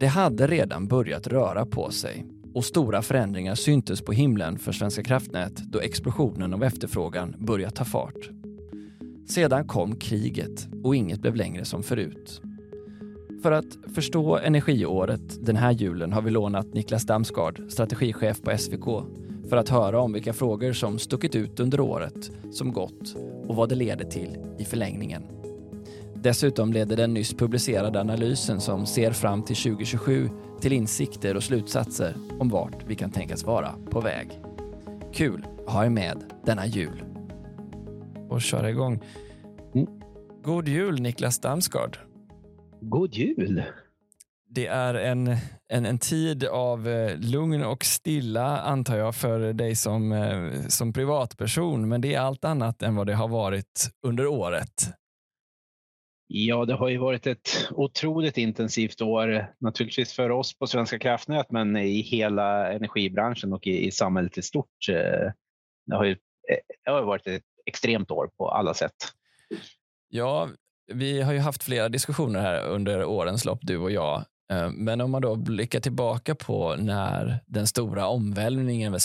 Det hade redan börjat röra på sig och stora förändringar syntes på himlen för Svenska kraftnät då explosionen av efterfrågan börjat ta fart. Sedan kom kriget och inget blev längre som förut. För att förstå energiåret den här julen har vi lånat Niklas Damsgaard, strategichef på SVK, för att höra om vilka frågor som stuckit ut under året som gått och vad det leder till i förlängningen. Dessutom leder den nyss publicerade analysen som ser fram till 2027 till insikter och slutsatser om vart vi kan tänkas vara på väg. Kul att ha er med denna jul. Och köra igång. Mm. God jul Niklas Damsgaard. God jul! Det är en, en, en tid av eh, lugn och stilla antar jag för dig som, eh, som privatperson, men det är allt annat än vad det har varit under året. Ja, det har ju varit ett otroligt intensivt år, naturligtvis för oss på Svenska kraftnät, men i hela energibranschen och i, i samhället i stort. Eh, det har ju eh, det har varit ett extremt år på alla sätt. Ja, vi har ju haft flera diskussioner här under årens lopp, du och jag. Eh, men om man då blickar tillbaka på när den stora omvälvningen,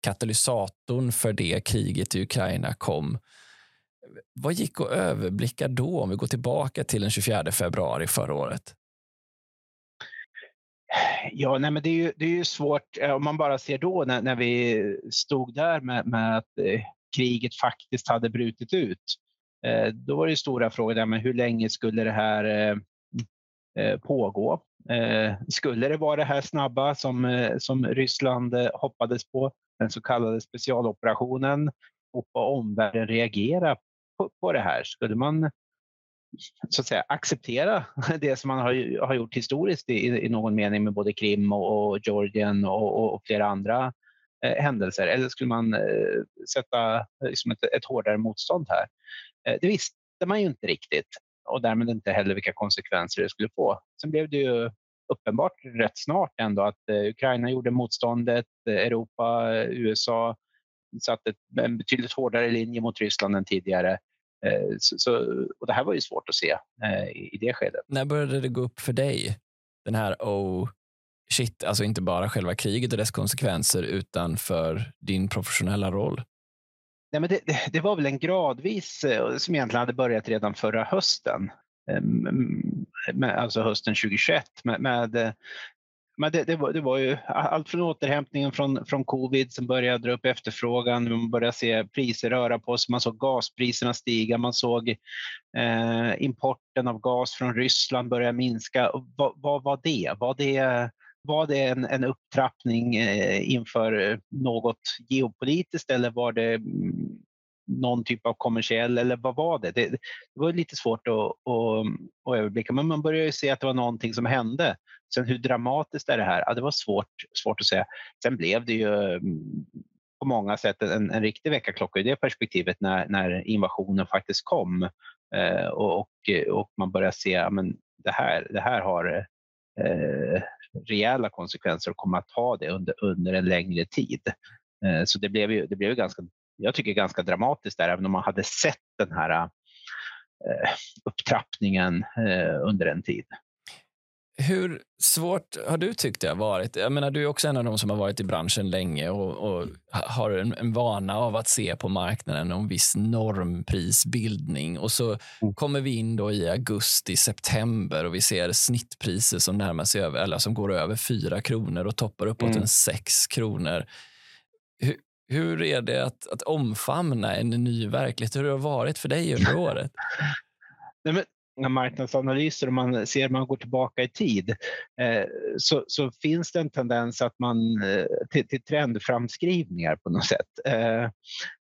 katalysatorn för det kriget i Ukraina kom. Vad gick att överblicka då, om vi går tillbaka till den 24 februari förra året? Ja, nej, men det är, ju, det är ju svårt eh, om man bara ser då när, när vi stod där med, med att eh, kriget faktiskt hade brutit ut. Eh, då var det stora frågor där, men hur länge skulle det här eh, eh, pågå? Eh, skulle det vara det här snabba som, eh, som Ryssland hoppades på, den så kallade specialoperationen, och vad omvärlden reagerar på, på det här? Skulle man så att säga, acceptera det som man har, har gjort historiskt i, i någon mening med både Krim och, och Georgien och, och, flera andra eh, händelser? Eller skulle man eh, sätta eh, liksom ett, ett hårdare motstånd här? Eh, det visste man ju inte riktigt och därmed inte heller vilka konsekvenser det skulle få. Sen blev det ju uppenbart rätt snart ändå att eh, Ukraina gjorde motståndet, eh, Europa, eh, USA satte en betydligt hårdare linje mot Ryssland än tidigare. Så, så, och det här var ju svårt att se i det skedet. När började det gå upp för dig? Den här oh shit, alltså inte bara själva kriget och dess konsekvenser utan för din professionella roll? Nej, men det, det, var väl en gradvis eh, som egentligen hade börjat redan förra hösten. Ehm, alltså hösten 2021 med, med eh, men det, det, var, det var ju allt från återhämtningen från, från covid som började dra upp efterfrågan, man började se priser röra på sig, man såg gaspriserna stiga, man såg eh, importen av gas från Ryssland börja minska. Vad, va, var det? Var det var det en, en upptrappning eh, inför eh, något geopolitiskt eller var det mm, någon typ av kommersiell eller vad var det? Det, det var lite svårt att, att, att överblicka men man började ju se att det var någonting som hände. Sen hur dramatiskt är det här? Ja, det var svårt, svårt att säga. Sen blev det ju mm, på många sätt en, en riktig väckarklocka i det perspektivet när, när invasionen faktiskt kom eh, och, och, och, man började se att det, här, det här har eh, rejäla konsekvenser och kommer att ha det under, under en längre tid. Eh, så det blev ju, det blev ganska, jag tycker ganska dramatiskt där, även om man hade sett den här eh, upptrappningen eh, under en tid. Hur svårt har du tyckt det har varit? Jag menar, du är också en av de som har varit i branschen länge och, och har en, en, vana av att se på marknaden en viss normprisbildning. Och så mm. kommer vi in då i augusti, september och vi ser snittpriser som närmar sig över, eller som går över 4 kronor och toppar uppåt mm. en 6 kronor. Hur, hur är det att, att omfamna en ny verklighet? Hur har det varit för dig under året? Nej, men marknadsanalyser och man ser man går tillbaka i tid eh, så, så, finns det en tendens att man eh, till, till trendframskrivningar på något sätt. Eh,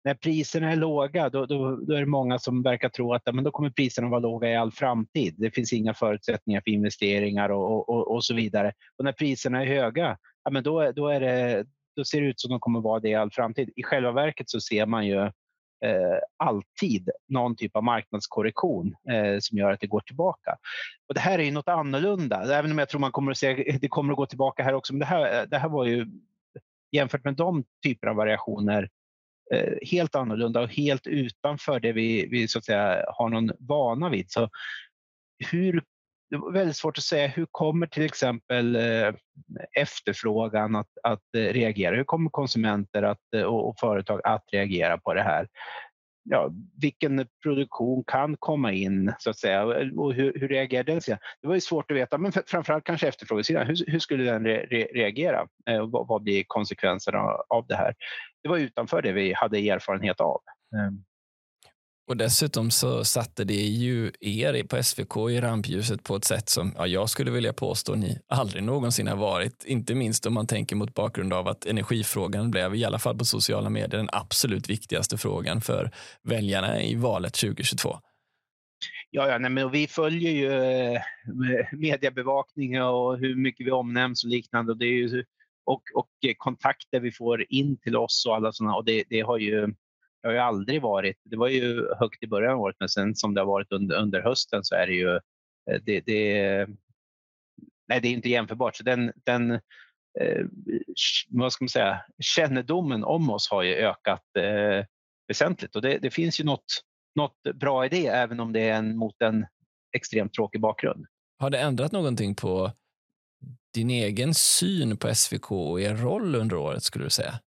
när priserna är låga då, då, då, är det många som verkar tro att men då kommer priserna vara låga i all framtid. Det finns inga förutsättningar för investeringar och, och, och så vidare. Och när priserna är höga, ja, men då, då, är det, då ser det ut som de kommer vara det i all framtid. I själva verket så ser man ju eh, alltid någon typ av marknadskorrektion eh, som gör att det går tillbaka. Och det här är ju något annorlunda, även om jag tror man kommer att se det kommer att gå tillbaka här också. Men det här, det här var ju jämfört med de typer av variationer eh, helt annorlunda och helt utanför det vi, vi så att säga har någon vana vid. Så hur det var väldigt svårt att säga hur kommer till exempel eh, efterfrågan att, att eh, reagera? Hur kommer konsumenter att, eh, och företag att reagera på det här? Ja, vilken produktion kan komma in så att säga och hur, hur reagerar den sidan? Det var ju svårt att veta, men framförallt kanske efterfrågesidan. Hur, hur skulle den re, re, reagera? vad, vad, blir konsekvenserna av det här? Det var utanför det vi hade erfarenhet av. Ehm, och dessutom så satte det ju er på SVK i rampljuset på ett sätt som ja, jag skulle vilja påstå ni aldrig någonsin har varit. Inte minst om man tänker mot bakgrund av att energifrågan blev, i alla fall på sociala medier, den absolut viktigaste frågan för väljarna i valet 2022. Ja, ja nej, men vi följer ju eh, mediebevakning och hur mycket vi omnämns och liknande. Och, det är ju, och, och kontakter vi får in till oss och alla sådana. Och det, det har ju har ju aldrig varit, det var ju högt i början av året men sen som det har varit under, under hösten så är det ju, eh, det, det, nej det är inte jämförbart. Så den, den eh, vad ska man säga, kännedomen om oss har ju ökat eh, väsentligt och det, det, finns ju något, något bra i det även om det är en, mot en extremt tråkig bakgrund. Har det ändrat någonting på din egen syn på SVK och er roll under året skulle du säga?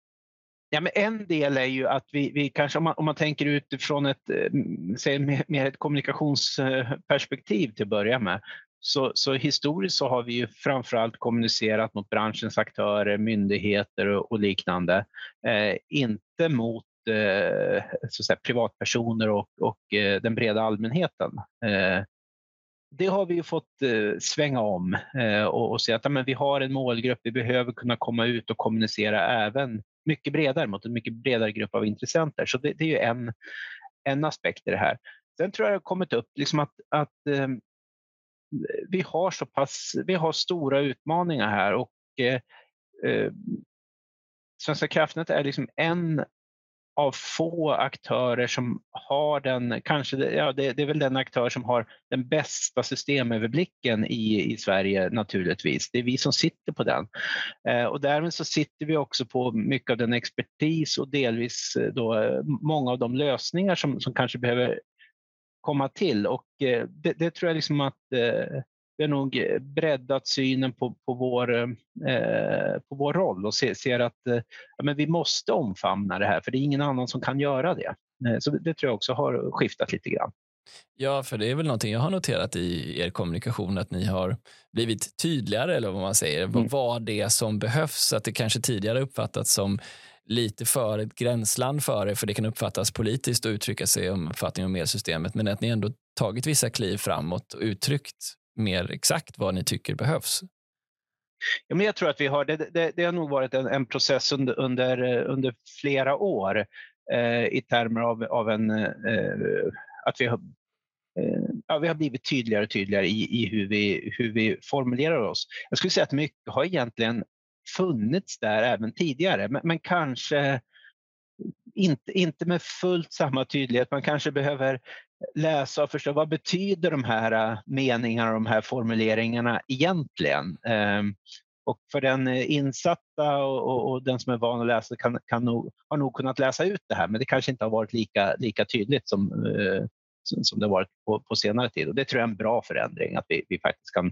Ja, men en del är ju att vi, vi kanske, om man, om man tänker utifrån ett, eh, säg, mer, mer ett kommunikationsperspektiv till att börja med, så, så, historiskt så har vi ju framförallt kommunicerat mot branschens aktörer, myndigheter och, och liknande. Eh, inte mot eh, så säga, privatpersoner och, och eh, den breda allmänheten. Eh, det har vi ju fått eh, svänga om eh, och, och säga att men vi har en målgrupp, vi behöver kunna komma ut och kommunicera även mycket bredare mot en mycket bredare grupp av intressenter. Så det, det är ju en, en aspekt i det här. Sen tror jag det har kommit upp liksom att, att eh, vi har så pass, vi har stora utmaningar här och eh, eh Svenska kraftnät är liksom en av få aktörer som har den, kanske ja, det, det, är väl den aktör som har den bästa systemöverblicken i, i Sverige naturligtvis. Det är vi som sitter på den. Eh, och därmed så sitter vi också på mycket av den expertis och delvis eh, då, många av de lösningar som, som kanske behöver komma till och eh, det, det, tror jag liksom att eh, vi har nog breddat synen på, på, vår, eh, på vår roll och ser, ser att eh, ja, men vi måste omfamna det här för det är ingen annan som kan göra det. Eh, så det, tror jag också har skiftat lite grann. Ja, för det är väl någonting jag har noterat i er kommunikation att ni har blivit tydligare eller vad man säger, mm. vad det som behövs. Att det kanske tidigare uppfattats som lite för ett gränsland för det, för det kan uppfattas politiskt och uttrycka sig om uppfattning om elsystemet, men att ni ändå tagit vissa kliv framåt och uttryckt mer exakt vad ni tycker behövs? Ja, men jag tror att vi har, det, det, det har nog varit en, en process under, under, under flera år eh, i termer av, av en, eh, att vi har, eh, ja, vi har blivit tydligare och tydligare i, i hur, vi, hur vi formulerar oss. Jag skulle säga att mycket har egentligen funnits där även tidigare, men, men kanske inte, inte med fullt samma tydlighet. Man kanske behöver läsa och förstå vad betyder de här äh, meningarna och de här formuleringarna egentligen? Ehm, och för den eh, insatta och, och, och, den som är van att läsa kan, kan nog, har nog kunnat läsa ut det här, men det kanske inte har varit lika, lika tydligt som, eh, som det har varit på, på, senare tid. Och det tror jag är en bra förändring, att vi, vi faktiskt kan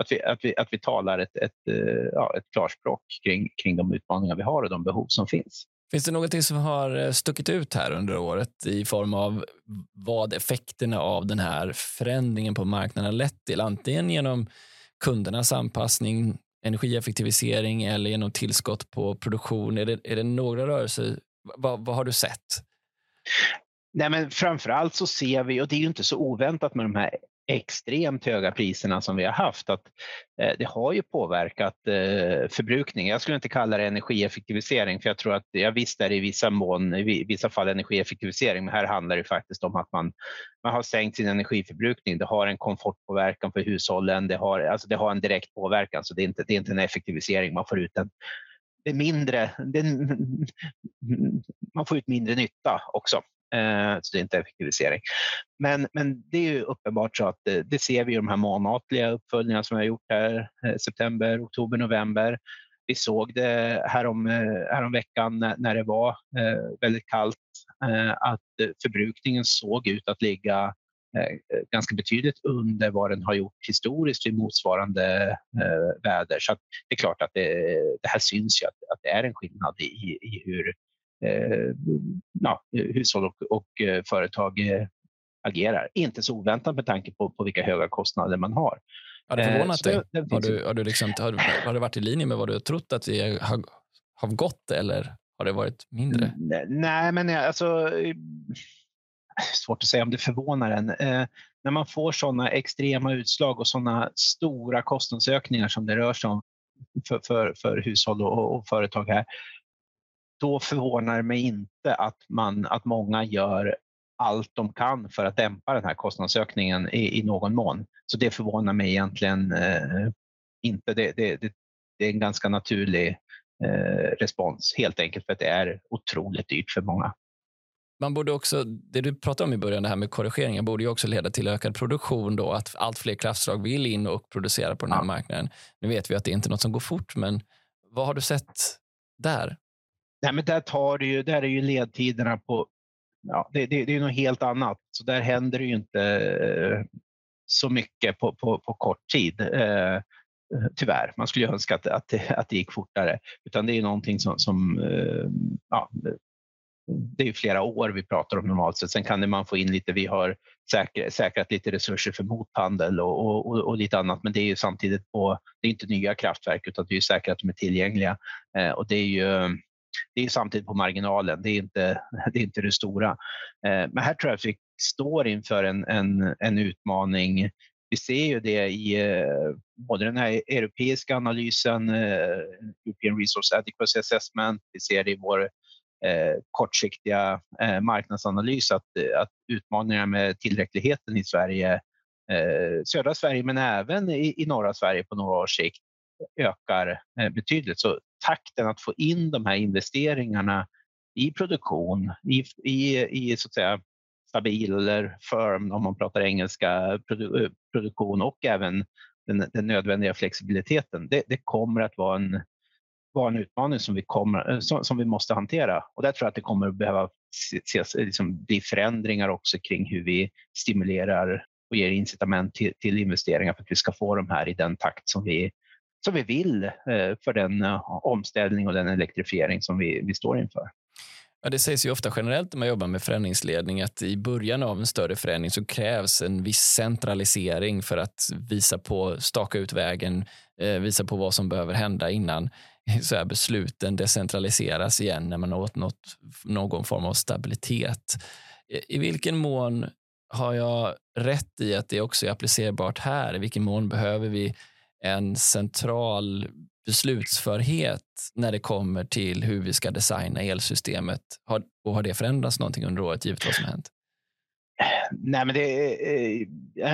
att vi, att vi, att vi talar ett, ett, eh, ja, ett klarspråk kring, kring de utmaningar vi har och de behov som finns. Finns det någonting som har eh, stuckit ut här under året i form av vad effekterna av den här förändringen på marknaden har lett till? Antingen genom kundernas anpassning, energieffektivisering eller genom tillskott på produktion. Är det, är det några rörelser? Vad, vad har du sett? Nej, men framförallt så ser vi, och det är ju inte så oväntat med de här extremt höga priserna som vi har haft, att eh, det har ju påverkat eh, förbrukningen. Jag skulle inte kalla det energieffektivisering, för jag tror att, jag visst är det i vissa mån, i vissa fall energieffektivisering, men här handlar det faktiskt om att man, man har sänkt sin energiförbrukning. Det har en komfortpåverkan för hushållen, det har, alltså det har en direkt påverkan, så det är inte, det är inte en effektivisering. Man får ut en, det är mindre, det man får ut mindre nytta också. Eh, så det är inte effektivisering. Men, men det är ju uppenbart så att det, det ser vi i de här månatliga uppföljningarna som vi har gjort här, eh, september, oktober, november. Vi såg det härom, härom veckan när det var väldigt kallt att förbrukningen såg ut att ligga ganska betydligt under vad den har gjort historiskt vid motsvarande väder. Så det är klart att det, det här syns ju att, att det är en skillnad i, i hur ja, hushåll och, och företag agerar. Inte så oväntat med tanke på, på vilka höga kostnader man har. Har det förvånat dig? Har, du, har, du liksom, har, har det varit i linje med vad du har trott att det har, har gått eller har det varit mindre? Nej, men alltså svårt att säga om det förvånar en. Eh, när man får sådana extrema utslag och sådana stora kostnadsökningar som det rör sig om för, för, för hushåll och, och, företag här, då förvånar det mig inte att, man, att många gör allt de kan för att dämpa den här kostnadsökningen i, i någon mån. Så det förvånar mig egentligen eh, inte. Det, det, det, det, är en ganska naturlig eh, respons helt enkelt för att det är otroligt dyrt för många. Man borde också, det du pratade om i början, det här med korrigeringar, borde ju också leda till ökad produktion då, att allt fler kraftslag vill in och producera på den här ja. marknaden. Nu vet vi att det inte är något som går fort, men vad har du sett där? Nej, men där, tar det ju, där är ju ledtiderna på ja, det, det, det är något helt annat. Så där händer det ju inte eh, så mycket på, på, på kort tid. Eh, eh tyvärr. Man skulle önska att, att, det, att det gick fortare. Utan det är någonting som, som eh, ja, det är flera år vi pratar om normalt sett. Sen kan man få in lite, vi har säkrat, säkrat lite resurser för mothandel och, och, och, lite annat, men det är ju samtidigt på, det är inte nya kraftverk utan det är säkert att de är tillgängliga. Eh, och det är ju det är samtidigt på marginalen, det är inte det, är inte det stora. Eh, men här tror jag att vi står inför en, en, en utmaning. Vi ser ju det i eh, både den här europeiska analysen, eh, European Resource Adequacy Assessment, vi ser det i vår eh, kortsiktiga eh, marknadsanalys att, att utmaningar med tillräckligheten i Sverige, eh, södra Sverige men även i, i norra Sverige på några års sikt ökar betydligt. Så takten att få in de här investeringarna i produktion, i, i, i så att säga, stabil eller firm, om man pratar engelska, produ eh, produktion och även den, den nödvändiga flexibiliteten. Det, det, kommer att vara en, vara en utmaning som vi, kommer, eh, som, som vi måste hantera. Och där tror jag att det kommer att behöva ses, liksom, bli förändringar också kring hur vi stimulerar och ger incitament till, till investeringar för att vi ska få de här i den takt som vi som vi vill eh, för den eh, omställning och den elektrifiering som vi, vi står inför. Ja, det sägs ju ofta generellt när man jobbar med förändringsledning att i början av en större förändring så krävs en viss centralisering för att visa på, staka ut vägen, eh, visa på vad som behöver hända innan så här, besluten decentraliseras igen när man har åtnått någon form av stabilitet. I vilken mån har jag rätt i att det också är applicerbart här? I vilken mån behöver vi en central beslutsförhet när det kommer till hur vi ska designa elsystemet? Har, och har det förändrats någonting under året givet vad som hänt? Nej, men det, eh,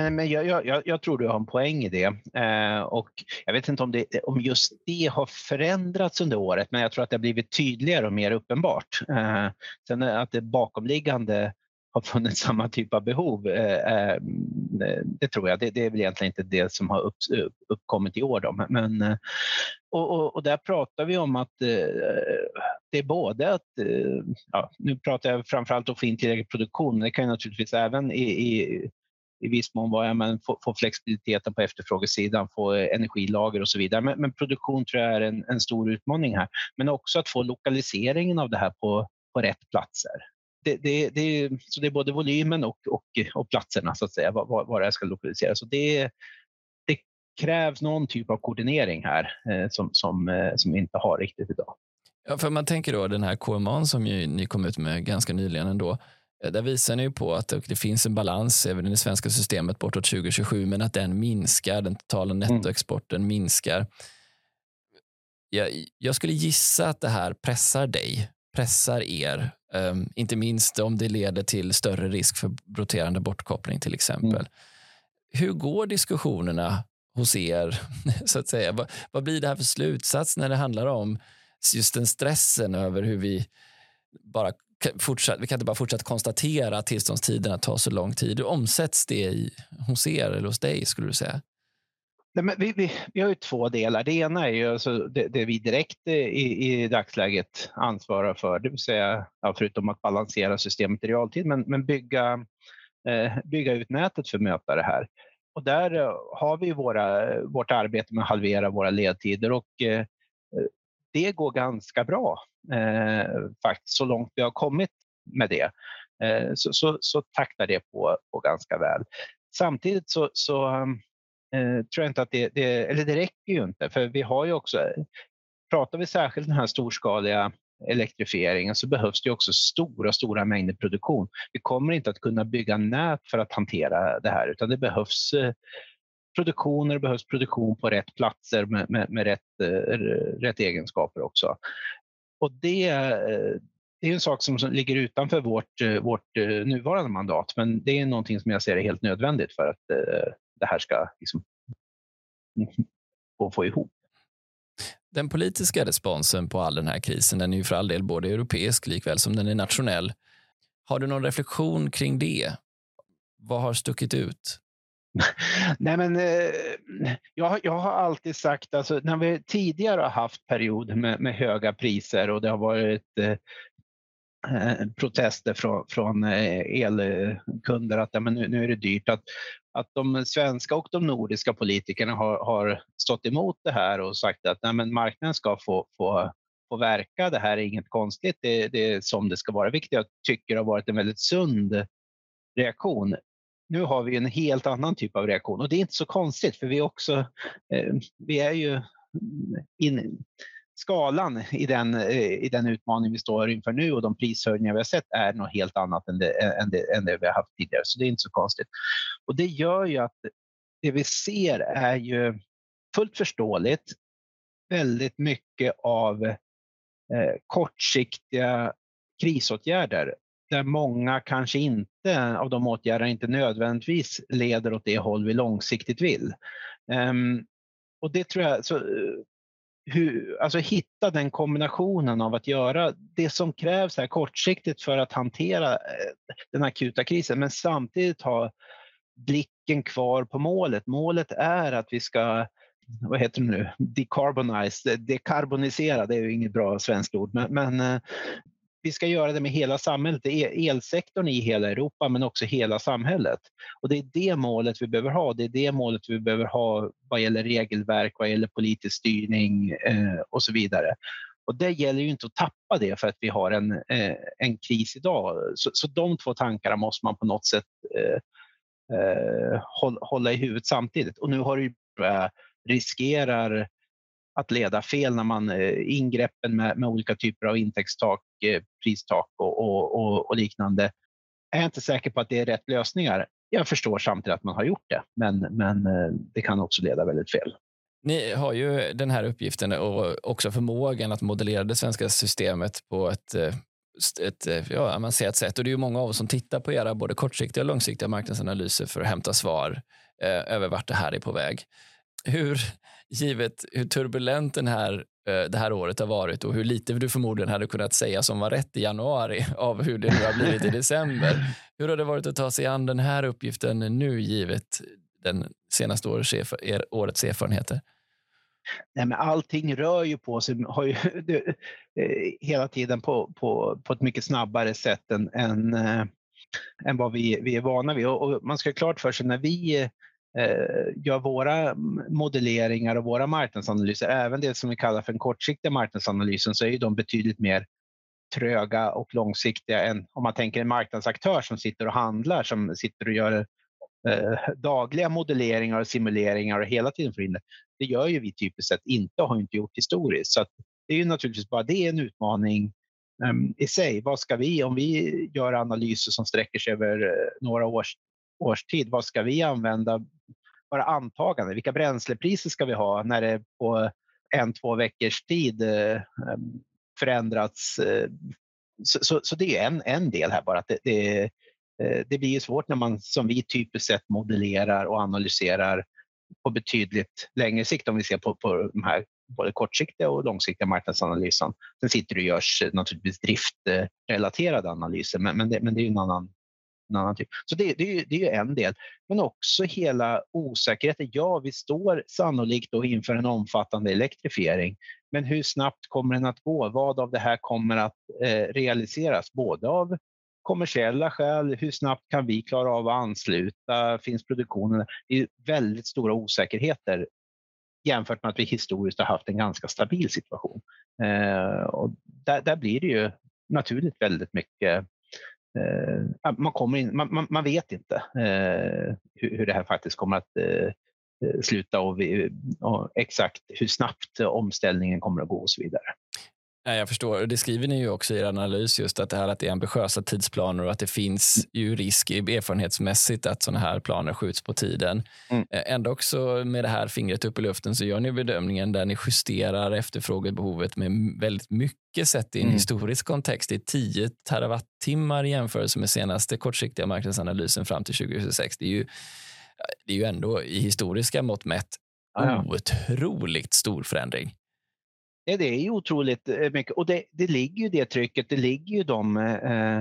eh, men jag, jag, jag, tror du har en poäng i det. Eh, och jag vet inte om, det, om just det har förändrats under året, men jag tror att det har blivit tydligare och mer uppenbart. Eh, sen att det bakomliggande har funnits samma typ av behov. Eh, eh, det tror jag. Det, det, är väl egentligen inte det som har upp, uppkommit i år. Då. Men, eh, och, och, och, där pratar vi om att det är både att, ja, nu pratar jag framförallt om att få in tillräcklig produktion, men det kan ju naturligtvis även i, i i viss mån vara, men få, få flexibiliteten på efterfrågesidan, få energilager och så vidare. Men, men produktion tror jag är en, en, stor utmaning här. Men också att få lokaliseringen av det här på, på rätt platser det, det, det, så det är både volymen och, och, och platserna, så att säga, var, var det ska lokaliseras. Så det, det krävs någon typ av koordinering här eh, som, som, eh, som vi inte har riktigt idag. Ja, för man tänker då den här KMA som ju, ni kom ut med ganska nyligen ändå. Eh, där visar ni på att det finns en balans även i det svenska systemet bortåt 2027, men att den minskar. Den totala mm. nettoexporten mm. minskar. Jag, jag skulle gissa att det här pressar dig pressar er, um, inte minst om det leder till större risk för roterande bortkoppling till exempel. Mm. Hur går diskussionerna hos er? så att säga? Vad, vad, blir det här för slutsats när det handlar om just den stressen över hur vi bara fortsatt, vi kan inte bara fortsätta konstatera att tillståndstiderna tar så lång tid. Hur omsätts det i, hos er eller hos dig skulle du säga? Nej, men vi, vi, vi har ju två delar. Det ena är ju alltså det, det vi direkt i, i dagsläget ansvarar för, det vill säga ja, förutom att balansera systemet i realtid, men, men bygga eh, bygga ut nätet för att möta det här. Och där eh, har vi våra, vårt arbete med att halvera våra ledtider och eh, det går ganska bra faktiskt så långt vi har kommit med det. Så, så, så taktar det på, på ganska väl. Samtidigt så, så eh, tror jag inte att det, det, eller det räcker ju inte, för vi har ju också, pratar vi särskilt den här storskaliga elektrifieringen så behövs det också stora, stora mängder produktion. Vi kommer inte att kunna bygga nät för att hantera det här, utan det behövs eh, produktioner, det behövs produktion på rätt platser med, med, med rätt, eh, rätt egenskaper också. Och det, eh, det är en sak som ligger utanför vårt, vårt nuvarande mandat, men det är någonting som jag ser är helt nödvändigt för att det här ska liksom få, ihop. Den politiska responsen på all den här krisen den är ju för all del både europeisk likväl som den är nationell. Har du någon reflektion kring det? Vad har stuckit ut? Nej, men, eh, jag, jag har alltid sagt, alltså, när vi tidigare har haft perioder med, med höga priser och det har varit eh Eh, protester från, från elkunder att ja, men nu, nu, är det dyrt. Att, att de svenska och de nordiska politikerna har, har stått emot det här och sagt att nej, men marknaden ska få, få, få verka. Det här är inget konstigt. Det, det är som det ska vara. Vilket jag tycker har varit en väldigt sund reaktion. Nu har vi en helt annan typ av reaktion och det är inte så konstigt för vi också, eh, vi är ju in, skalan i den, eh, i den utmaning vi står inför nu och de prishöjningar vi har sett är något helt annat än det, än det, än det vi har haft tidigare. Så det är inte så konstigt. Och det gör ju att det vi ser är ju fullt förståeligt väldigt mycket av eh, kortsiktiga krisåtgärder där många kanske inte av de åtgärderna inte nödvändigtvis leder åt det håll vi långsiktigt vill. Um, och det tror jag, så, eh, hur, alltså hitta den kombinationen av att göra det som krävs här kortsiktigt för att hantera eh, den akuta krisen men samtidigt ha blicken kvar på målet. Målet är att vi ska vad heter det nu, decarbonize, dekarbonisera, det är ju inget bra svenskt ord, men, men eh, vi ska göra det med hela samhället, elsektorn i hela Europa men också hela samhället. Och det är det målet vi behöver ha. Det är det målet vi behöver ha vad gäller regelverk, vad gäller politisk styrning eh, och så vidare. Och det gäller ju inte att tappa det för att vi har en, eh, en kris idag. Så, så de två tankarna måste man på något sätt eh, eh hålla, hålla i huvudet samtidigt. Och nu har det ju eh, riskerar att leda fel när man eh, ingreppen med, med olika typer av intäktstak, eh, pristak och, och, och, och, liknande. Jag är inte säker på att det är rätt lösningar. Jag förstår samtidigt att man har gjort det, men, men eh, det kan också leda väldigt fel. Ni har ju den här uppgiften och också förmågan att modellera det svenska systemet på ett, eh, ett eh, ja, avancerat sätt. Och det är ju många av oss som tittar på era både kortsiktiga och långsiktiga marknadsanalyser för att hämta svar eh, över vart det här är på väg. Hur, givet hur turbulent den här, eh, det här året har varit och hur lite du förmodligen hade kunnat säga som var rätt i januari av hur det nu har blivit i december. Hur har det varit att ta sig an den här uppgiften nu givet den senaste årets, årets erfarenheter? Nej, men allting rör ju på sig har ju, det, eh, hela tiden på, på, på ett mycket snabbare sätt än, än, äh, än vad vi, vi är vana vid. Och, och man ska ha klart för sig när vi Eh, Eh, gör våra modelleringar och våra marknadsanalyser, även det som vi kallar för den kortsiktiga marknadsanalysen, så är de betydligt mer tröga och långsiktiga än om man tänker en marknadsaktör som sitter och handlar, som sitter och gör eh, dagliga modelleringar och simuleringar och hela tiden får in det. Det gör ju vi typiskt sett inte och har inte gjort historiskt. Så det är ju naturligtvis bara det en utmaning ehm, i sig. Vad ska vi, om vi gör analyser som sträcker sig över eh, några års, års tid, vad ska vi använda bara antagande. Vilka bränslepriser ska vi ha när det på en, två veckors tid eh, eh, förändrats? Eh, så, så, så, det är en, en del här bara. Att det, det, det blir svårt när man som vi typiskt sett modellerar och analyserar på betydligt längre sikt om vi ser på, på de här både kortsiktiga och långsiktiga marknadsanalysen. Sen sitter det och görs naturligtvis driftrelaterade analyser men, men, det, men det är en annan, en annan typ. Så det, det, är, det är en del. Men också hela osäkerheten. Ja, vi står sannolikt då inför en omfattande elektrifiering. Men hur snabbt kommer den att gå? Vad av det här kommer att eh, realiseras? Både av kommersiella skäl, hur snabbt kan vi klara av att ansluta, finns produktionen? Det är väldigt stora osäkerheter jämfört med att vi historiskt har haft en ganska stabil situation. Eh, och där, där blir det ju naturligt väldigt mycket eh, man, kommer in, man, man, man vet inte eh, hur, hur, det här faktiskt kommer att eh, sluta och, vi, och, exakt hur snabbt omställningen kommer att gå och så vidare. Jag förstår. Det skriver ni ju också i er analys, just att det här att det är ambitiösa tidsplaner och att det finns ju risk erfarenhetsmässigt att sådana här planer skjuts på tiden. Mm. Ändå också med det här fingret upp i luften så gör ni bedömningen där ni justerar efterfrågebehovet med väldigt mycket sett i en mm. historisk kontext. Det är 10 terawattimmar i jämförelse med senaste kortsiktiga marknadsanalysen fram till 2026. Det är ju, det är ju ändå i historiska mått mätt otroligt stor förändring. Ja, det är ju otroligt eh, mycket och det, det ligger ju det trycket, det ligger ju de eh, eh,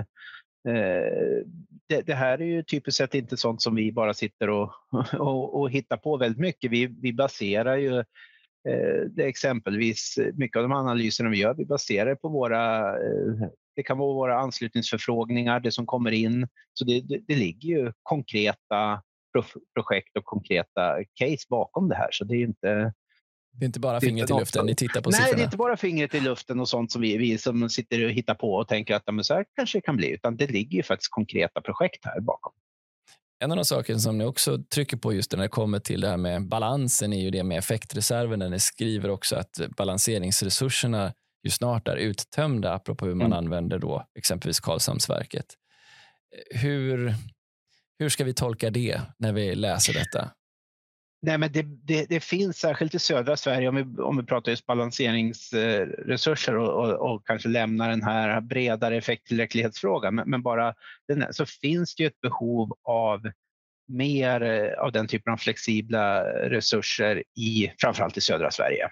eh, det, det, här är ju typiskt sett inte sånt som vi bara sitter och, och, och hittar på väldigt mycket. Vi, vi baserar ju eh, det exempelvis, eh, mycket av de analyserna vi gör, vi baserar på våra, eh, det kan vara våra anslutningsförfrågningar, det som kommer in. Så det, det, det ligger ju konkreta projekt och konkreta case bakom det här. Så det är inte, det är inte bara fingret i luften, ni tittar på Nej, siffrorna? det är inte bara fingret i luften och sånt som vi, vi som sitter och hittar på och tänker att men så här kanske det kan bli, utan det ligger ju faktiskt konkreta projekt här bakom. En av de saker som ni också trycker på just när det kommer till det här med balansen är ju det med effektreserven. Där ni skriver också att balanseringsresurserna ju snart är uttömda, apropå hur man mm. använder då exempelvis Karlshamnsverket. Hur, hur ska vi tolka det när vi läser detta? Nej, men det, det, det, finns särskilt i södra Sverige om vi, om vi pratar just balanseringsresurser och, och, och kanske lämnar den här bredare effekttillräcklighetsfrågan. Men, men bara den, så finns det ju ett behov av mer eh, av den typen av flexibla resurser i framförallt i södra Sverige.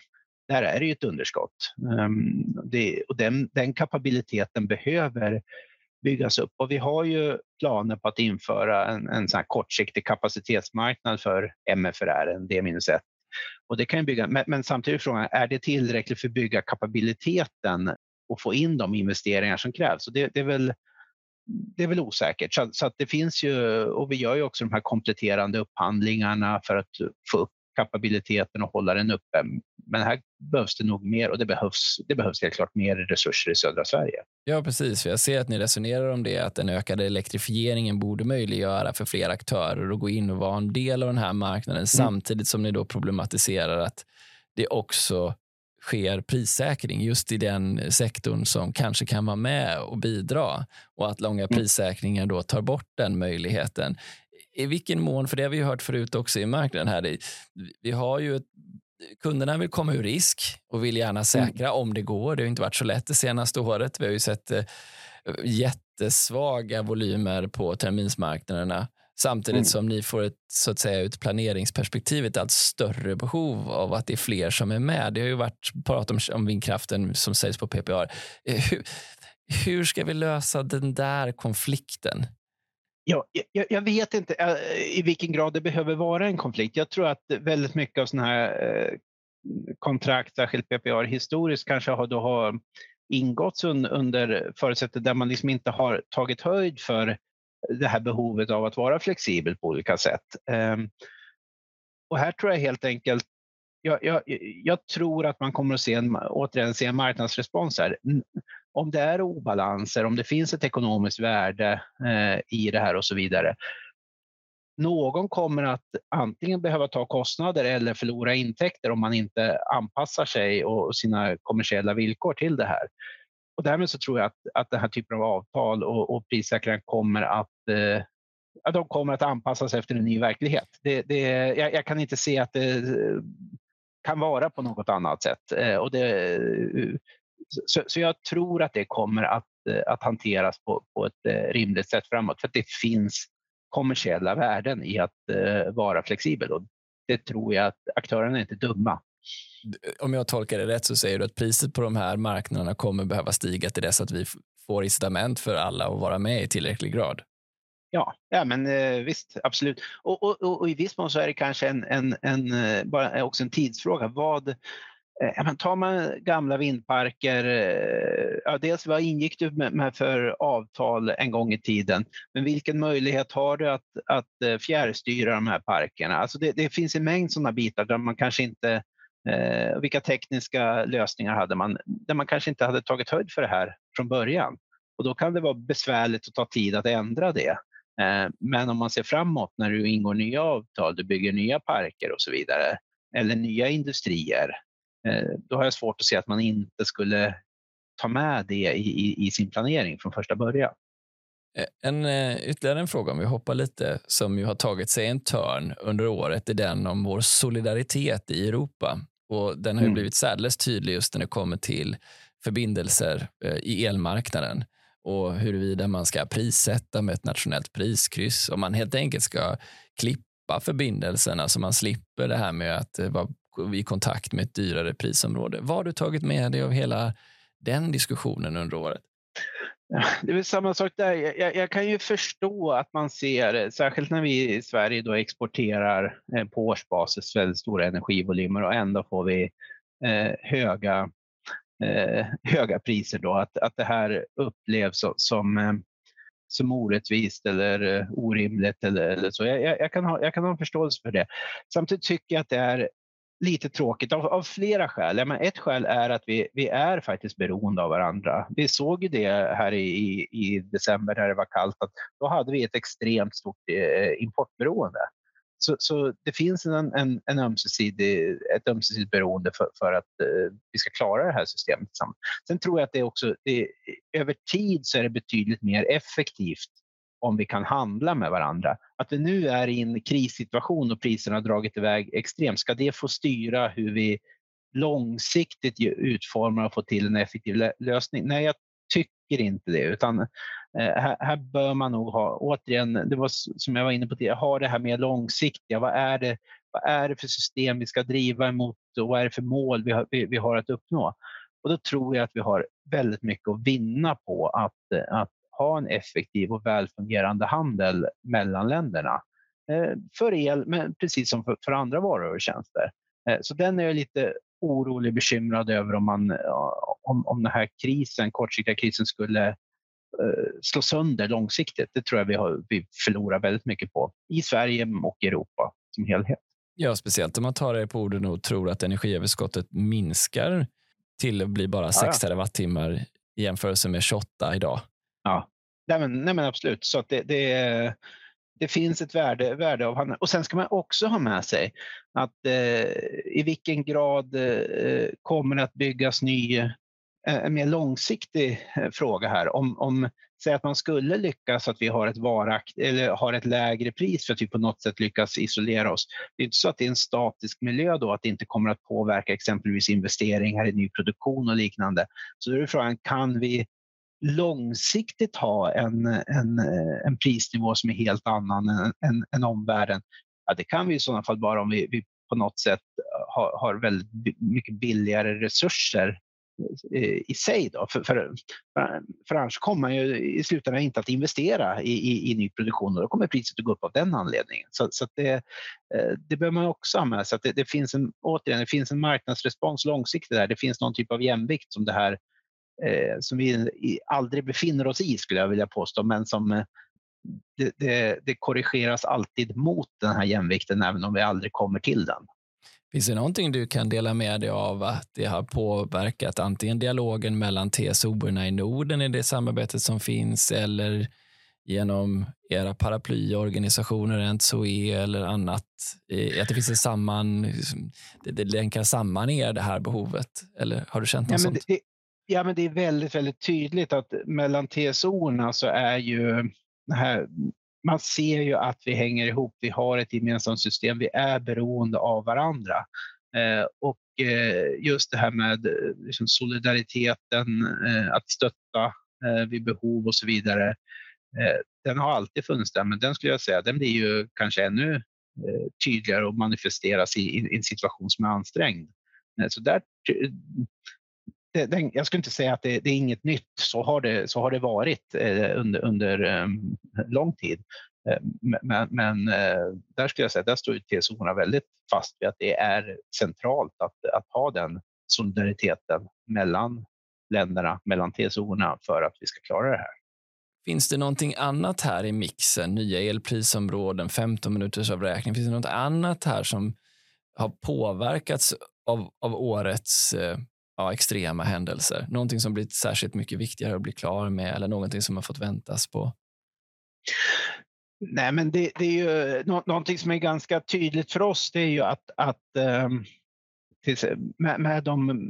Där är det ju ett underskott um, det, och den, den kapabiliteten behöver byggas upp. Och vi har ju planer på att införa en, en sån kortsiktig kapacitetsmarknad för MFRR, en D-1. Och det kan bygga, men, men samtidigt är frågan, är det tillräckligt för att bygga kapabiliteten och få in de investeringar som krävs? Och det, det är väl det är väl osäkert. Så, så, att det finns ju, och vi gör ju också de här kompletterande upphandlingarna för att få upp kapabiliteten och hålla den uppe. Men här behövs det nog mer och det behövs, det behövs helt klart mer resurser i södra Sverige. Ja, precis. Jag ser att ni resonerar om det, att den ökade elektrifieringen borde möjliggöra för fler aktörer att gå in och vara en del av den här marknaden mm. samtidigt som ni då problematiserar att det också sker prissäkring just i den sektorn som kanske kan vara med och bidra och att långa mm. prissäkringar då tar bort den möjligheten i vilken mån, för det har vi hört förut också i marknaden här, vi har ju ett, kunderna vill komma ur risk och vill gärna mm. säkra mm. om det går. Det har inte varit så lätt det senaste året. Vi har ju sett eh, jättesvaga volymer på terminsmarknaderna samtidigt mm. som ni får ett, så att säga, ut planeringsperspektiv ett allt större behov av att det är fler som är med. Det har ju varit prat om, om vindkraften som sägs på PPR. Eh, hur, hur ska vi lösa den där konflikten? Ja, jag, jag, vet inte eh, i vilken grad det behöver vara en konflikt. Jag tror att väldigt mycket av sådana här eh, kontrakt, särskilt PPR historiskt, kanske har, då har ingåtts under förutsättning där man liksom inte har tagit höjd för det här behovet av att vara flexibel på olika sätt. Ehm, och här tror jag helt enkelt jag, jag, jag, tror att man kommer att se en, återigen se en marknadsrespons här om det är obalanser, om det finns ett ekonomiskt värde eh, i det här och så vidare. Någon kommer att antingen behöva ta kostnader eller förlora intäkter om man inte anpassar sig och sina kommersiella villkor till det här. Och därmed så tror jag att, att den här typen av avtal och, och prissäkringar kommer att eh, att de kommer att anpassas efter en ny verklighet. Det, det, jag, jag, kan inte se att det eh, kan vara på något annat sätt. Eh, och det, eh, så, så, jag tror att det kommer att, eh, att hanteras på, på ett eh, rimligt sätt framåt. För att det finns kommersiella värden i att uh, vara flexibel. Och det tror jag att aktörerna är inte dumma. Om jag tolkar det rätt så säger du att priset på de här marknaderna kommer behöva stiga till dess att vi får incitament för alla att vara med i tillräcklig grad. Ja, ja men eh, visst, absolut. Och, och, och, i viss mån så är det kanske en, en, en, bara också en tidsfråga. Vad, Eh, ja, men tar man gamla vindparker, eh, ja, dels vad ingick du med, för avtal en gång i tiden, men vilken möjlighet har du att, att eh, fjärrstyra de här parkerna? Alltså det, det finns en mängd sådana bitar där man kanske inte, eh, vilka tekniska lösningar hade man, där man kanske inte hade tagit höjd för det här från början. Och då kan det vara besvärligt att ta tid att ändra det. Eh, men om man ser framåt när du ingår nya avtal, du bygger nya parker och så vidare, eller nya industrier, då har jag svårt att se att man inte skulle ta med det i, i, i sin planering från första början. Eh, en, eh, ytterligare en fråga, om vi hoppar lite, som ju har tagit sig en törn under året, är den om vår solidaritet i Europa. Och den har mm. blivit särdeles tydlig just när det kommer till förbindelser i elmarknaden och huruvida man ska prissätta med ett nationellt priskryss, om man helt enkelt ska klippa förbindelserna så man slipper det här med att vara i kontakt med ett dyrare prisområde. Vad har du tagit med dig av hela den diskussionen under året? det är väl samma sak där. Jag, jag, kan ju förstå att man ser, särskilt när vi i Sverige då exporterar eh, på årsbasis väldigt stora energivolymer och ändå får vi eh, höga, eh, höga priser då, att, att det här upplevs som, eh, som orättvist eller eh, orimligt eller, eller så. Jag, jag, kan ha, jag kan ha en förståelse för det. Samtidigt tycker jag att det är lite tråkigt av, av flera skäl. Men ett skäl är att vi, vi är faktiskt beroende av varandra. Vi såg ju det här i, i december när det var kallt, att då hade vi ett extremt stort eh, importberoende. Så, så, det finns en, en, en ömsesidig, ett ömsesidigt beroende för, för att eh, vi ska klara det här systemet tillsammans. Sen tror jag att det också, det, över tid så är det betydligt mer effektivt om vi kan handla med varandra. Att vi nu är i en krissituation och priserna har dragit iväg extremt, ska det få styra hur vi långsiktigt utformar och får till en effektiv lösning? Nej, jag tycker inte det. Utan eh, här, här, bör man nog ha, återigen, det var som jag var inne på tidigare, ha det här mer långsiktiga. Vad är, det, vad är det för system vi ska driva emot och vad är det för mål vi har, vi, vi har att uppnå? Och då tror jag att vi har väldigt mycket att vinna på att, att ha en effektiv och välfungerande handel mellan länderna. Eh, för el, men precis som för, andra varor och tjänster. Eh, så den är jag lite orolig, bekymrad över om, man, om, om den här krisen, kortsiktiga krisen skulle uh, slå sönder långsiktigt. Det tror jag vi, har, vi förlorar väldigt mycket på i Sverige och Europa som helhet. Ja, speciellt om man tar det på orden och tror att energiöverskottet minskar till att bli bara 6 ja, ja. terawattimmar i jämförelse med 28 idag. Ja, nej men, nej men absolut. Så att det, det, det finns ett värde, värde av handel. Och sen ska man också ha med sig att eh, i vilken grad eh, kommer det att byggas ny, eh, en mer långsiktig eh, fråga här. Om, om säg att man skulle lyckas att vi har ett varakt, eller har ett lägre pris för att vi på något sätt lyckas isolera oss. Det är inte så att det är en statisk miljö då, att det inte kommer att påverka exempelvis investeringar i ny produktion och liknande. Så då är frågan, kan vi långsiktigt ha en, en, eh, en prisnivå som är helt annan än, än, än omvärlden, ja, det kan vi i sådana fall bara om vi, vi på något sätt eh, har, har väldigt mycket billigare resurser eh, i sig. Då. För, för, för annars kommer man ju i slutändan inte att investera i, i, i ny produktion och då kommer priset att gå upp av den anledningen. Så, så det, det behöver man också ha med sig. Det, det, finns en, återigen, det finns en marknadsrespons långsiktigt där. Det finns någon typ av jämvikt som det här som vi aldrig befinner oss i skulle jag vilja påstå, men som eh, det, det, det, korrigeras alltid mot den här jämvikten även om vi aldrig kommer till den. Finns det någonting du kan dela med dig av att det har påverkat antingen dialogen mellan TSO-erna i Norden i det samarbetet som finns eller genom era paraplyorganisationer, NTSOE eller annat? Att det finns en samman, det, det länkar samman er det här behovet? Eller har du känt något ja, sånt? Det, Ja, men det är väldigt, väldigt tydligt att mellan TSO-erna så är ju här, man ser ju att vi hänger ihop. Vi har ett gemensamt system. Vi är beroende av varandra. Eh, och eh, just det här med eh, liksom, solidariteten, eh, att stötta eh, vid behov och så vidare. Eh, den har alltid funnits där, men den skulle jag säga, den blir ju kanske ännu eh, tydligare och manifesteras i, i en situation som är ansträngd. Eh, så där eh, den, jag skulle inte säga att det, det, är inget nytt. Så har det, så har det varit eh, under, under ehm, lång tid. Eh, men, men eh, där skulle jag säga där står TCO väldigt fast vid att det är centralt att, att ha den solidariteten mellan länderna, mellan tso för att vi ska klara det här. Finns det någonting annat här i mixen? Nya elprisområden, 15 minuters avräkning. Finns det något annat här som har påverkats av, av årets eh, ja, extrema händelser? Någonting som blivit särskilt mycket viktigare att bli klar med eller någonting som har fått väntas på? Nej, men det, det är ju nå, någonting som är ganska tydligt för oss. Det är ju att, att ehm, med, med de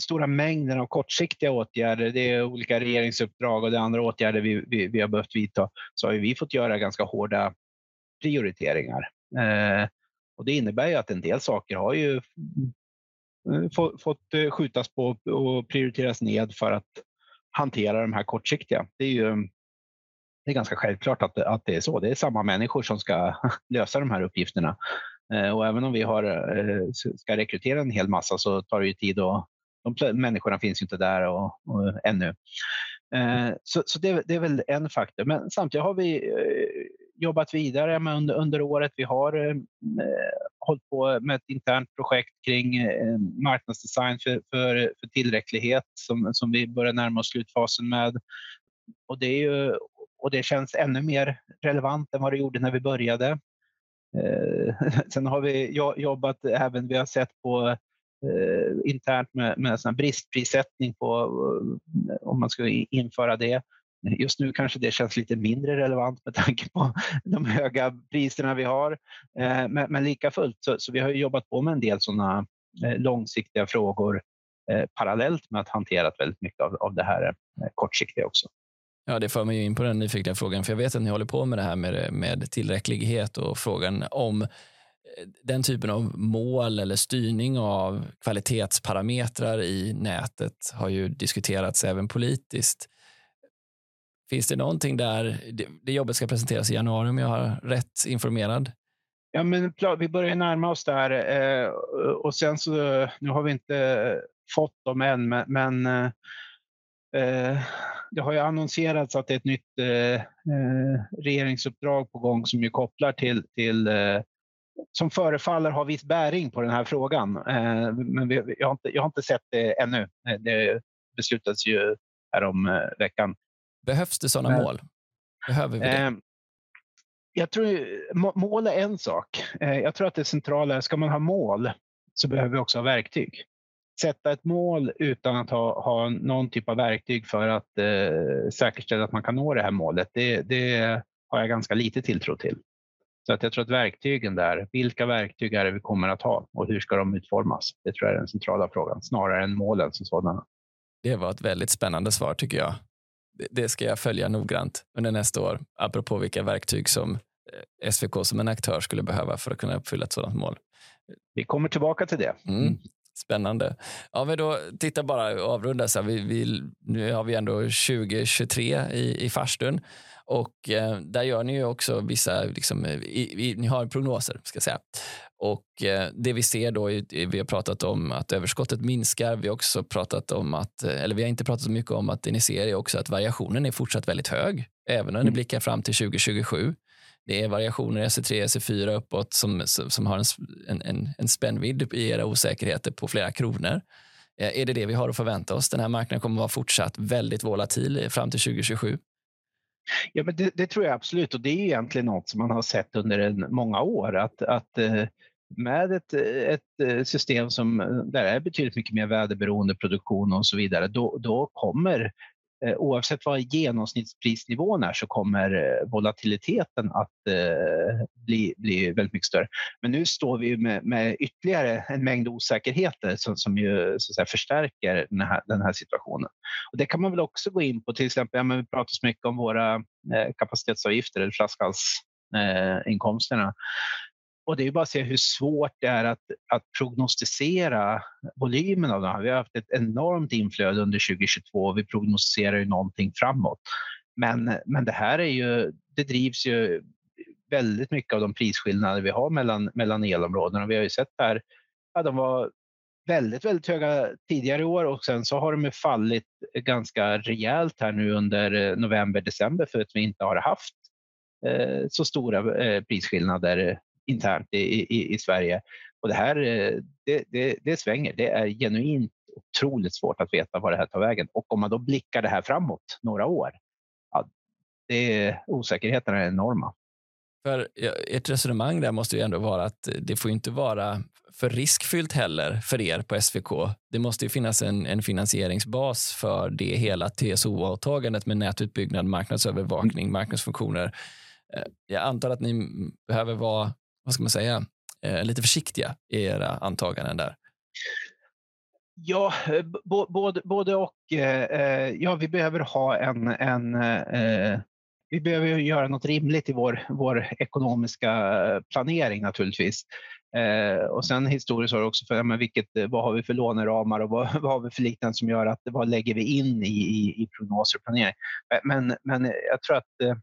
stora mängden av kortsiktiga åtgärder, det är olika regeringsuppdrag och det är andra åtgärder vi, vi, vi har behövt vidta, så har vi fått göra ganska hårda prioriteringar. Eh, och det innebär ju att en del saker har ju Eh, fått, eh, skjutas på och prioriteras ned för att hantera de här kortsiktiga. Det är ju det är ganska självklart att, att det är så. Det är samma människor som ska lösa de här uppgifterna. Eh, och även om vi har, ska rekrytera en hel massa så tar det ju tid och de människorna finns ju inte där och, och ännu. Så, så det, det, är väl en faktor. Men samtidigt har vi jobbat vidare med under, under året. Vi har eh, eh, hållit på med ett internt projekt kring eh, marknadsdesign för, för, för tillräcklighet som, som vi börjar närma oss slutfasen med. Och det, är ju, och det känns ännu mer relevant än vad det gjorde när vi började. Eh, sen har vi jobbat även, vi har sett på eh, internt med, med sån bristprissättning på eh, om man ska införa det. Just nu kanske det känns lite mindre relevant med tanke på de höga priserna vi har. Eh, men, men lika fullt så, så vi har jobbat på med en del sådana eh, långsiktiga frågor eh, parallellt med att hantera väldigt mycket av, av det här kortsiktiga också. Ja, det för mig in på den nyfikna frågan, för jag vet att ni håller på med det här med, med tillräcklighet och frågan om den typen av mål eller styrning av kvalitetsparametrar i nätet har ju diskuterats även politiskt. Finns det någonting där, det jobbet ska presenteras i januari om jag har rätt informerad? Ja, men vi börjar närma oss där eh, och sen så, nu har vi inte eh, fått dem än, men eh, eh, det har ju annonserats att det är ett nytt eh, eh regeringsuppdrag på gång som ju kopplar till, till som förefaller ha viss bäring på den här frågan. Men vi, jag, har inte, jag har inte sett det ännu. Det beslutades ju härom veckan. Behövs det sådana mål? Behöver vi det? Jag tror mål är en sak. Jag tror att det centrala är, ska man ha mål så behöver vi också ha verktyg sätta ett mål utan att ha, ha någon typ av verktyg för att eh, säkerställa att man kan nå det här målet, det, det har jag ganska lite tilltro till. Så att jag tror att verktygen där, vilka verktyg är det vi kommer att ha och hur ska de utformas? Det tror jag är den centrala frågan, snarare än målen som sådana. Det var ett väldigt spännande svar tycker jag. Det ska jag följa noggrant under nästa år, apropå vilka verktyg som eh, SVK som en aktör skulle behöva för att kunna uppfylla ett sådant mål. Vi kommer tillbaka till det. Mm. Spännande. Ja, men då titta bara och avrunda. Så här, vi, vi, nu har vi ändå 2023 i, i farstun och eh, där gör ni ju också vissa, liksom, i, i, ni har prognoser ska jag säga. Och eh, det vi ser då, är, vi har pratat om att överskottet minskar. Vi har också pratat om att, eh, eller vi har inte pratat så mycket om att det ni ser är också att variationen är fortsatt väldigt hög, även när ni mm. blickar fram till 2027. Det är variationer i SE3 och SE4 uppåt som, som har en, en, en spännvidd i era osäkerheter på flera kronor. Eh, är det det vi har att förvänta oss? Den här marknaden kommer att vara fortsatt väldigt volatil fram till 2027. Ja, men det, det, tror jag absolut. Och det är egentligen något som man har sett under en, många år att, att eh, med ett, ett eh, system som eh, där är betydligt mycket mer väderberoende produktion och så vidare, då, då kommer Eh, oavsett vad genomsnittsprisnivån är så kommer eh, volatiliteten att eh, bli, bli väldigt mycket större. Men nu står vi med, med ytterligare en mängd osäkerheter som, som ju så att säga, förstärker den här, den här situationen. Och det kan man väl också gå in på, till exempel, ja, men vi pratar så mycket om våra kapacitetsavgifter eller flaskhalsinkomsterna. Och det är bara att se hur svårt det är att, att prognostisera volymen av dem. Vi har haft ett enormt inflöde under 2022 och vi prognostiserar ju någonting framåt. Men, men det här är ju, det drivs ju väldigt mycket av de prisskillnader vi har mellan, mellan elområdena. Vi har ju sett här, ja, de var väldigt, väldigt höga tidigare i år och sen så har de fallit ganska rejält här nu under eh, november, december för att vi inte har haft eh, så stora eh, prisskillnader internt i, i, i Sverige. Och det här eh, det, det, det svänger. Det är genuint otroligt svårt att veta var det här tar vägen. Och om man då blickar det här framåt några år, ja, det är, osäkerheten är enorma. För Ert resonemang där måste ju ändå vara att det får inte vara för riskfyllt heller för er på SVK. Det måste ju finnas en, en finansieringsbas för det hela TSO-åtagandet med nätutbyggnad, marknadsövervakning, marknadsfunktioner. Eh, jag antar att ni behöver vara, vad ska man säga, eh, lite försiktiga i era antaganden där. Ja, eh, både, både och. Eh, ja, vi behöver ha en, en vi behöver göra något rimligt i vår, vår ekonomiska planering naturligtvis. Eh, och sen historiskt har det också för men vilket, vad har vi för låneramar och vad, vad har vi för liknande som gör att vad lägger vi in i, i, i prognoser och planering. Men, men jag tror att eh,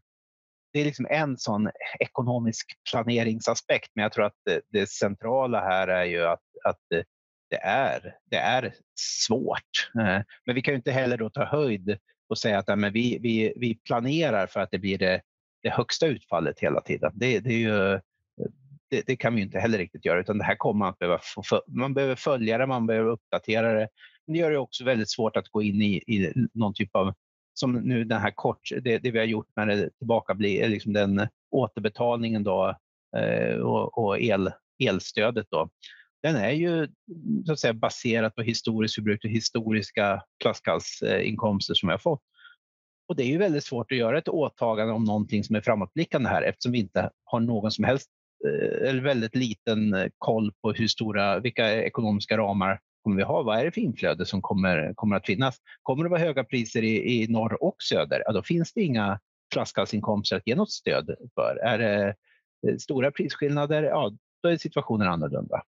det är liksom en sån ekonomisk planeringsaspekt, men jag tror att det, det centrala här är ju att, att det, är, det är svårt. Eh, men vi kan ju inte heller då ta höjd och säga att men vi, vi, vi planerar för att det blir det, det högsta utfallet hela tiden. Det, det, ju, det, det, kan vi inte heller riktigt göra, utan det här kommer man att behöva, man behöver följa det, man behöver uppdatera det. Men det gör det också väldigt svårt att gå in i, i någon typ av, som nu den här kort, det, det vi har gjort med det tillbaka blir eh, liksom den återbetalningen då eh, och, och el, elstödet då den är ju så att säga, baserad på historisk förbrukning, historiska flaskhalsinkomster som vi har fått. Och det är ju väldigt svårt att göra ett åtagande om någonting som är framåtblickande här eftersom vi inte har någon som helst eh, eller väldigt liten eh, koll på hur stora, vilka ekonomiska ramar kommer vi ha? Vad är det för inflöde som kommer, kommer att finnas? Kommer det vara höga priser i, i norr och söder? Ja, då finns det inga flaskhalsinkomster att ge något stöd för. Är det eh, stora prisskillnader, ja, då är situationen annorlunda.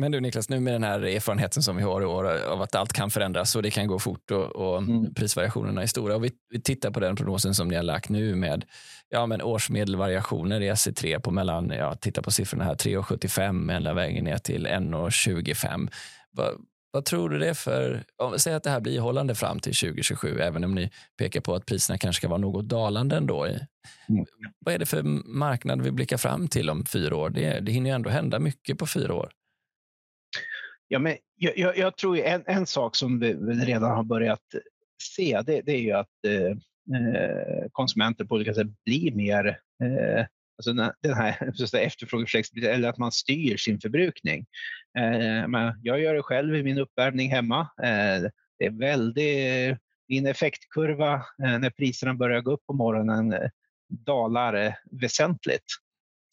Men du Niklas, nu med den här erfarenheten som vi har i år av att allt kan förändras och det kan gå fort och, och mm. prisvariationerna är stora. Och vi, vi, tittar på den prognosen som ni har lagt nu med ja, men årsmedelvariationer i SE3 på mellan, ja, titta på siffrorna här, 3,75 hela vägen ner till 1,25. Vad, vad tror du det är för, säg att det här blir hållande fram till 2027, även om ni pekar på att priserna kanske ska vara något dalande ändå. Mm. Vad är det för marknad vi blickar fram till om fyra år? Det, det hinner ju ändå hända mycket på fyra år. Ja, men jag, jag, jag tror en, en sak som vi redan har börjat se, det, det är ju att eh, eh konsumenter på olika sätt blir mer eh, alltså den här efterfrågeflexibilitet, eller att man styr sin förbrukning. Eh, men jag gör det själv i min uppvärmning hemma. Eh, det är väldigt, eh, min effektkurva eh, när priserna börjar gå upp på morgonen eh, dalar eh, väsentligt.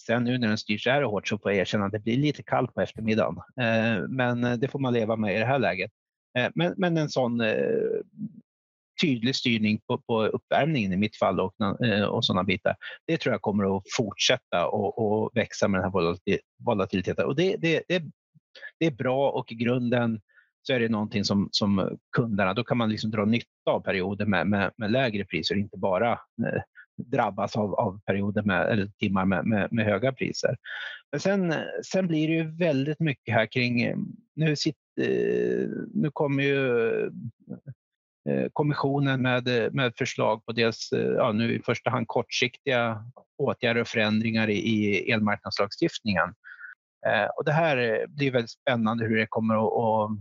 Sen nu när den styrs så här hårt så får jag erkänna att det blir lite kallt på eftermiddagen. Eh, men eh, det får man leva med i det här läget. Eh, men, men en sån tydlig styrning på, på uppvärmningen i mitt fall och, och sådana bitar. Det tror jag kommer att fortsätta och, och växa med den här volatiliteten. Och det, det, det, det är bra och i grunden så är det någonting som, som kunderna, då kan man liksom dra nytta av perioder med, med, med lägre priser, inte bara drabbas av, av perioder med, eller timmar med, med, med, höga priser. Men sen, sen blir det ju väldigt mycket här kring, nu, sitter, eh, nu kommer ju eh, kommissionen med, med förslag på dels eh, ja, nu i första hand kortsiktiga åtgärder och förändringar i, i elmarknadslagstiftningen. Eh, och det här blir väldigt spännande hur det kommer att och,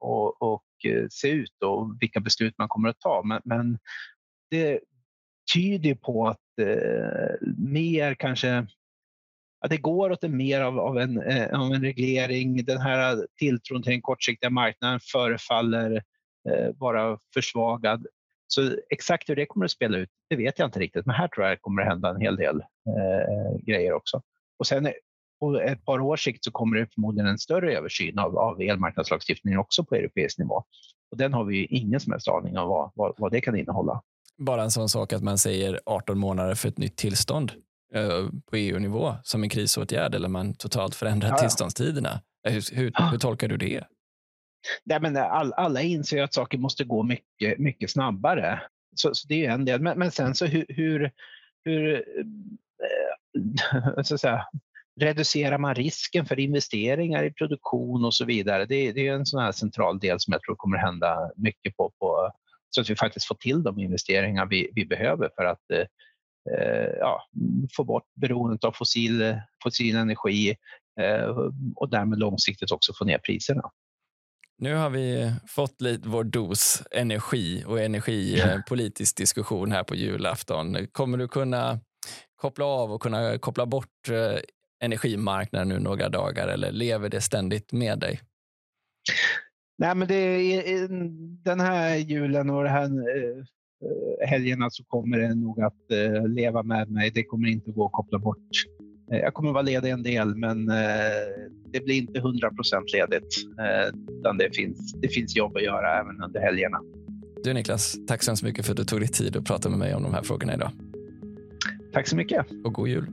och, och se ut och vilka beslut man kommer att ta. Men, men det, tyder på att eh, mer kanske att det går åt en mer av, av, en, eh, av en reglering. Den här tilltron till den kortsiktiga marknaden förefaller eh, vara försvagad. Så exakt hur det kommer att spela ut, det vet jag inte riktigt. Men här tror jag det kommer att hända en hel del eh, grejer också. Och sen på ett par års sikt så kommer det förmodligen en större översyn av, av elmarknadslagstiftningen också på europeisk nivå. Och den har vi ingen som helst aning om vad, vad, vad det kan innehålla. Bara en sån sak att man säger 18 månader för ett nytt tillstånd eh, på EU-nivå som en krisåtgärd eller man totalt förändrar ja, ja. tillståndstiderna. Eh, hur, hur, hur, tolkar du det? Nej, men all, alla inser att saker måste gå mycket, mycket snabbare. Så, så det är en del. Men, men sen så hur, hur, hur eh, så att säga, reducerar man risken för investeringar i produktion och så vidare? Det, det är en sån central del som jag tror kommer hända mycket på, på så att vi faktiskt får till de investeringar vi, vi behöver för att eh, ja, få bort beroendet av fossil, fossil energi eh, och därmed långsiktigt också få ner priserna. Nu har vi fått lite vår dos energi och energipolitisk diskussion här på julafton. Kommer du kunna koppla av och kunna koppla bort eh, energimarknaden nu några dagar eller lever det ständigt med dig? Nej, men det är, den här julen och den här eh, helgerna så kommer det nog att eh, leva med mig. Det kommer inte gå att koppla bort. Jag kommer vara ledig en del, men det blir inte 100 procent ledigt. Utan det finns, det finns jobb att göra även under helgerna. Du Niklas, tack så hemskt mycket för att du tog dig tid att prata med mig om de här frågorna idag. Tack så mycket. Och god jul.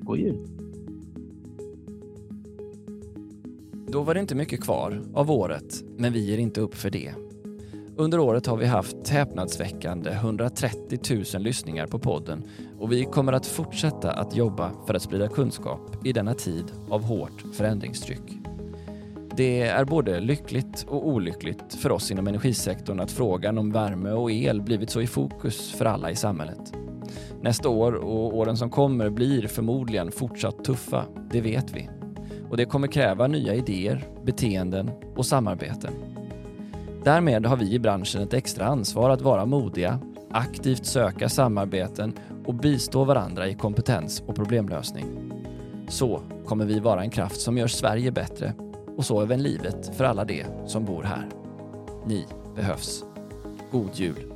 God jul. Då var det inte mycket kvar av året, men vi ger inte upp för det. Under året har vi haft häpnadsväckande 130 000 lyssningar på podden och vi kommer att fortsätta att jobba för att sprida kunskap i denna tid av hårt förändringstryck. Det är både lyckligt och olyckligt för oss inom energisektorn att frågan om värme och el blivit så i fokus för alla i samhället. Nästa år och åren som kommer blir förmodligen fortsatt tuffa, det vet vi. Och det kommer kräva nya idéer, beteenden och samarbeten. Därmed har vi i branschen ett extra ansvar att vara modiga, aktivt söka samarbeten och bistå varandra i kompetens och problemlösning. Så kommer vi vara en kraft som gör Sverige bättre och så även livet för alla de som bor här. Ni behövs. God jul!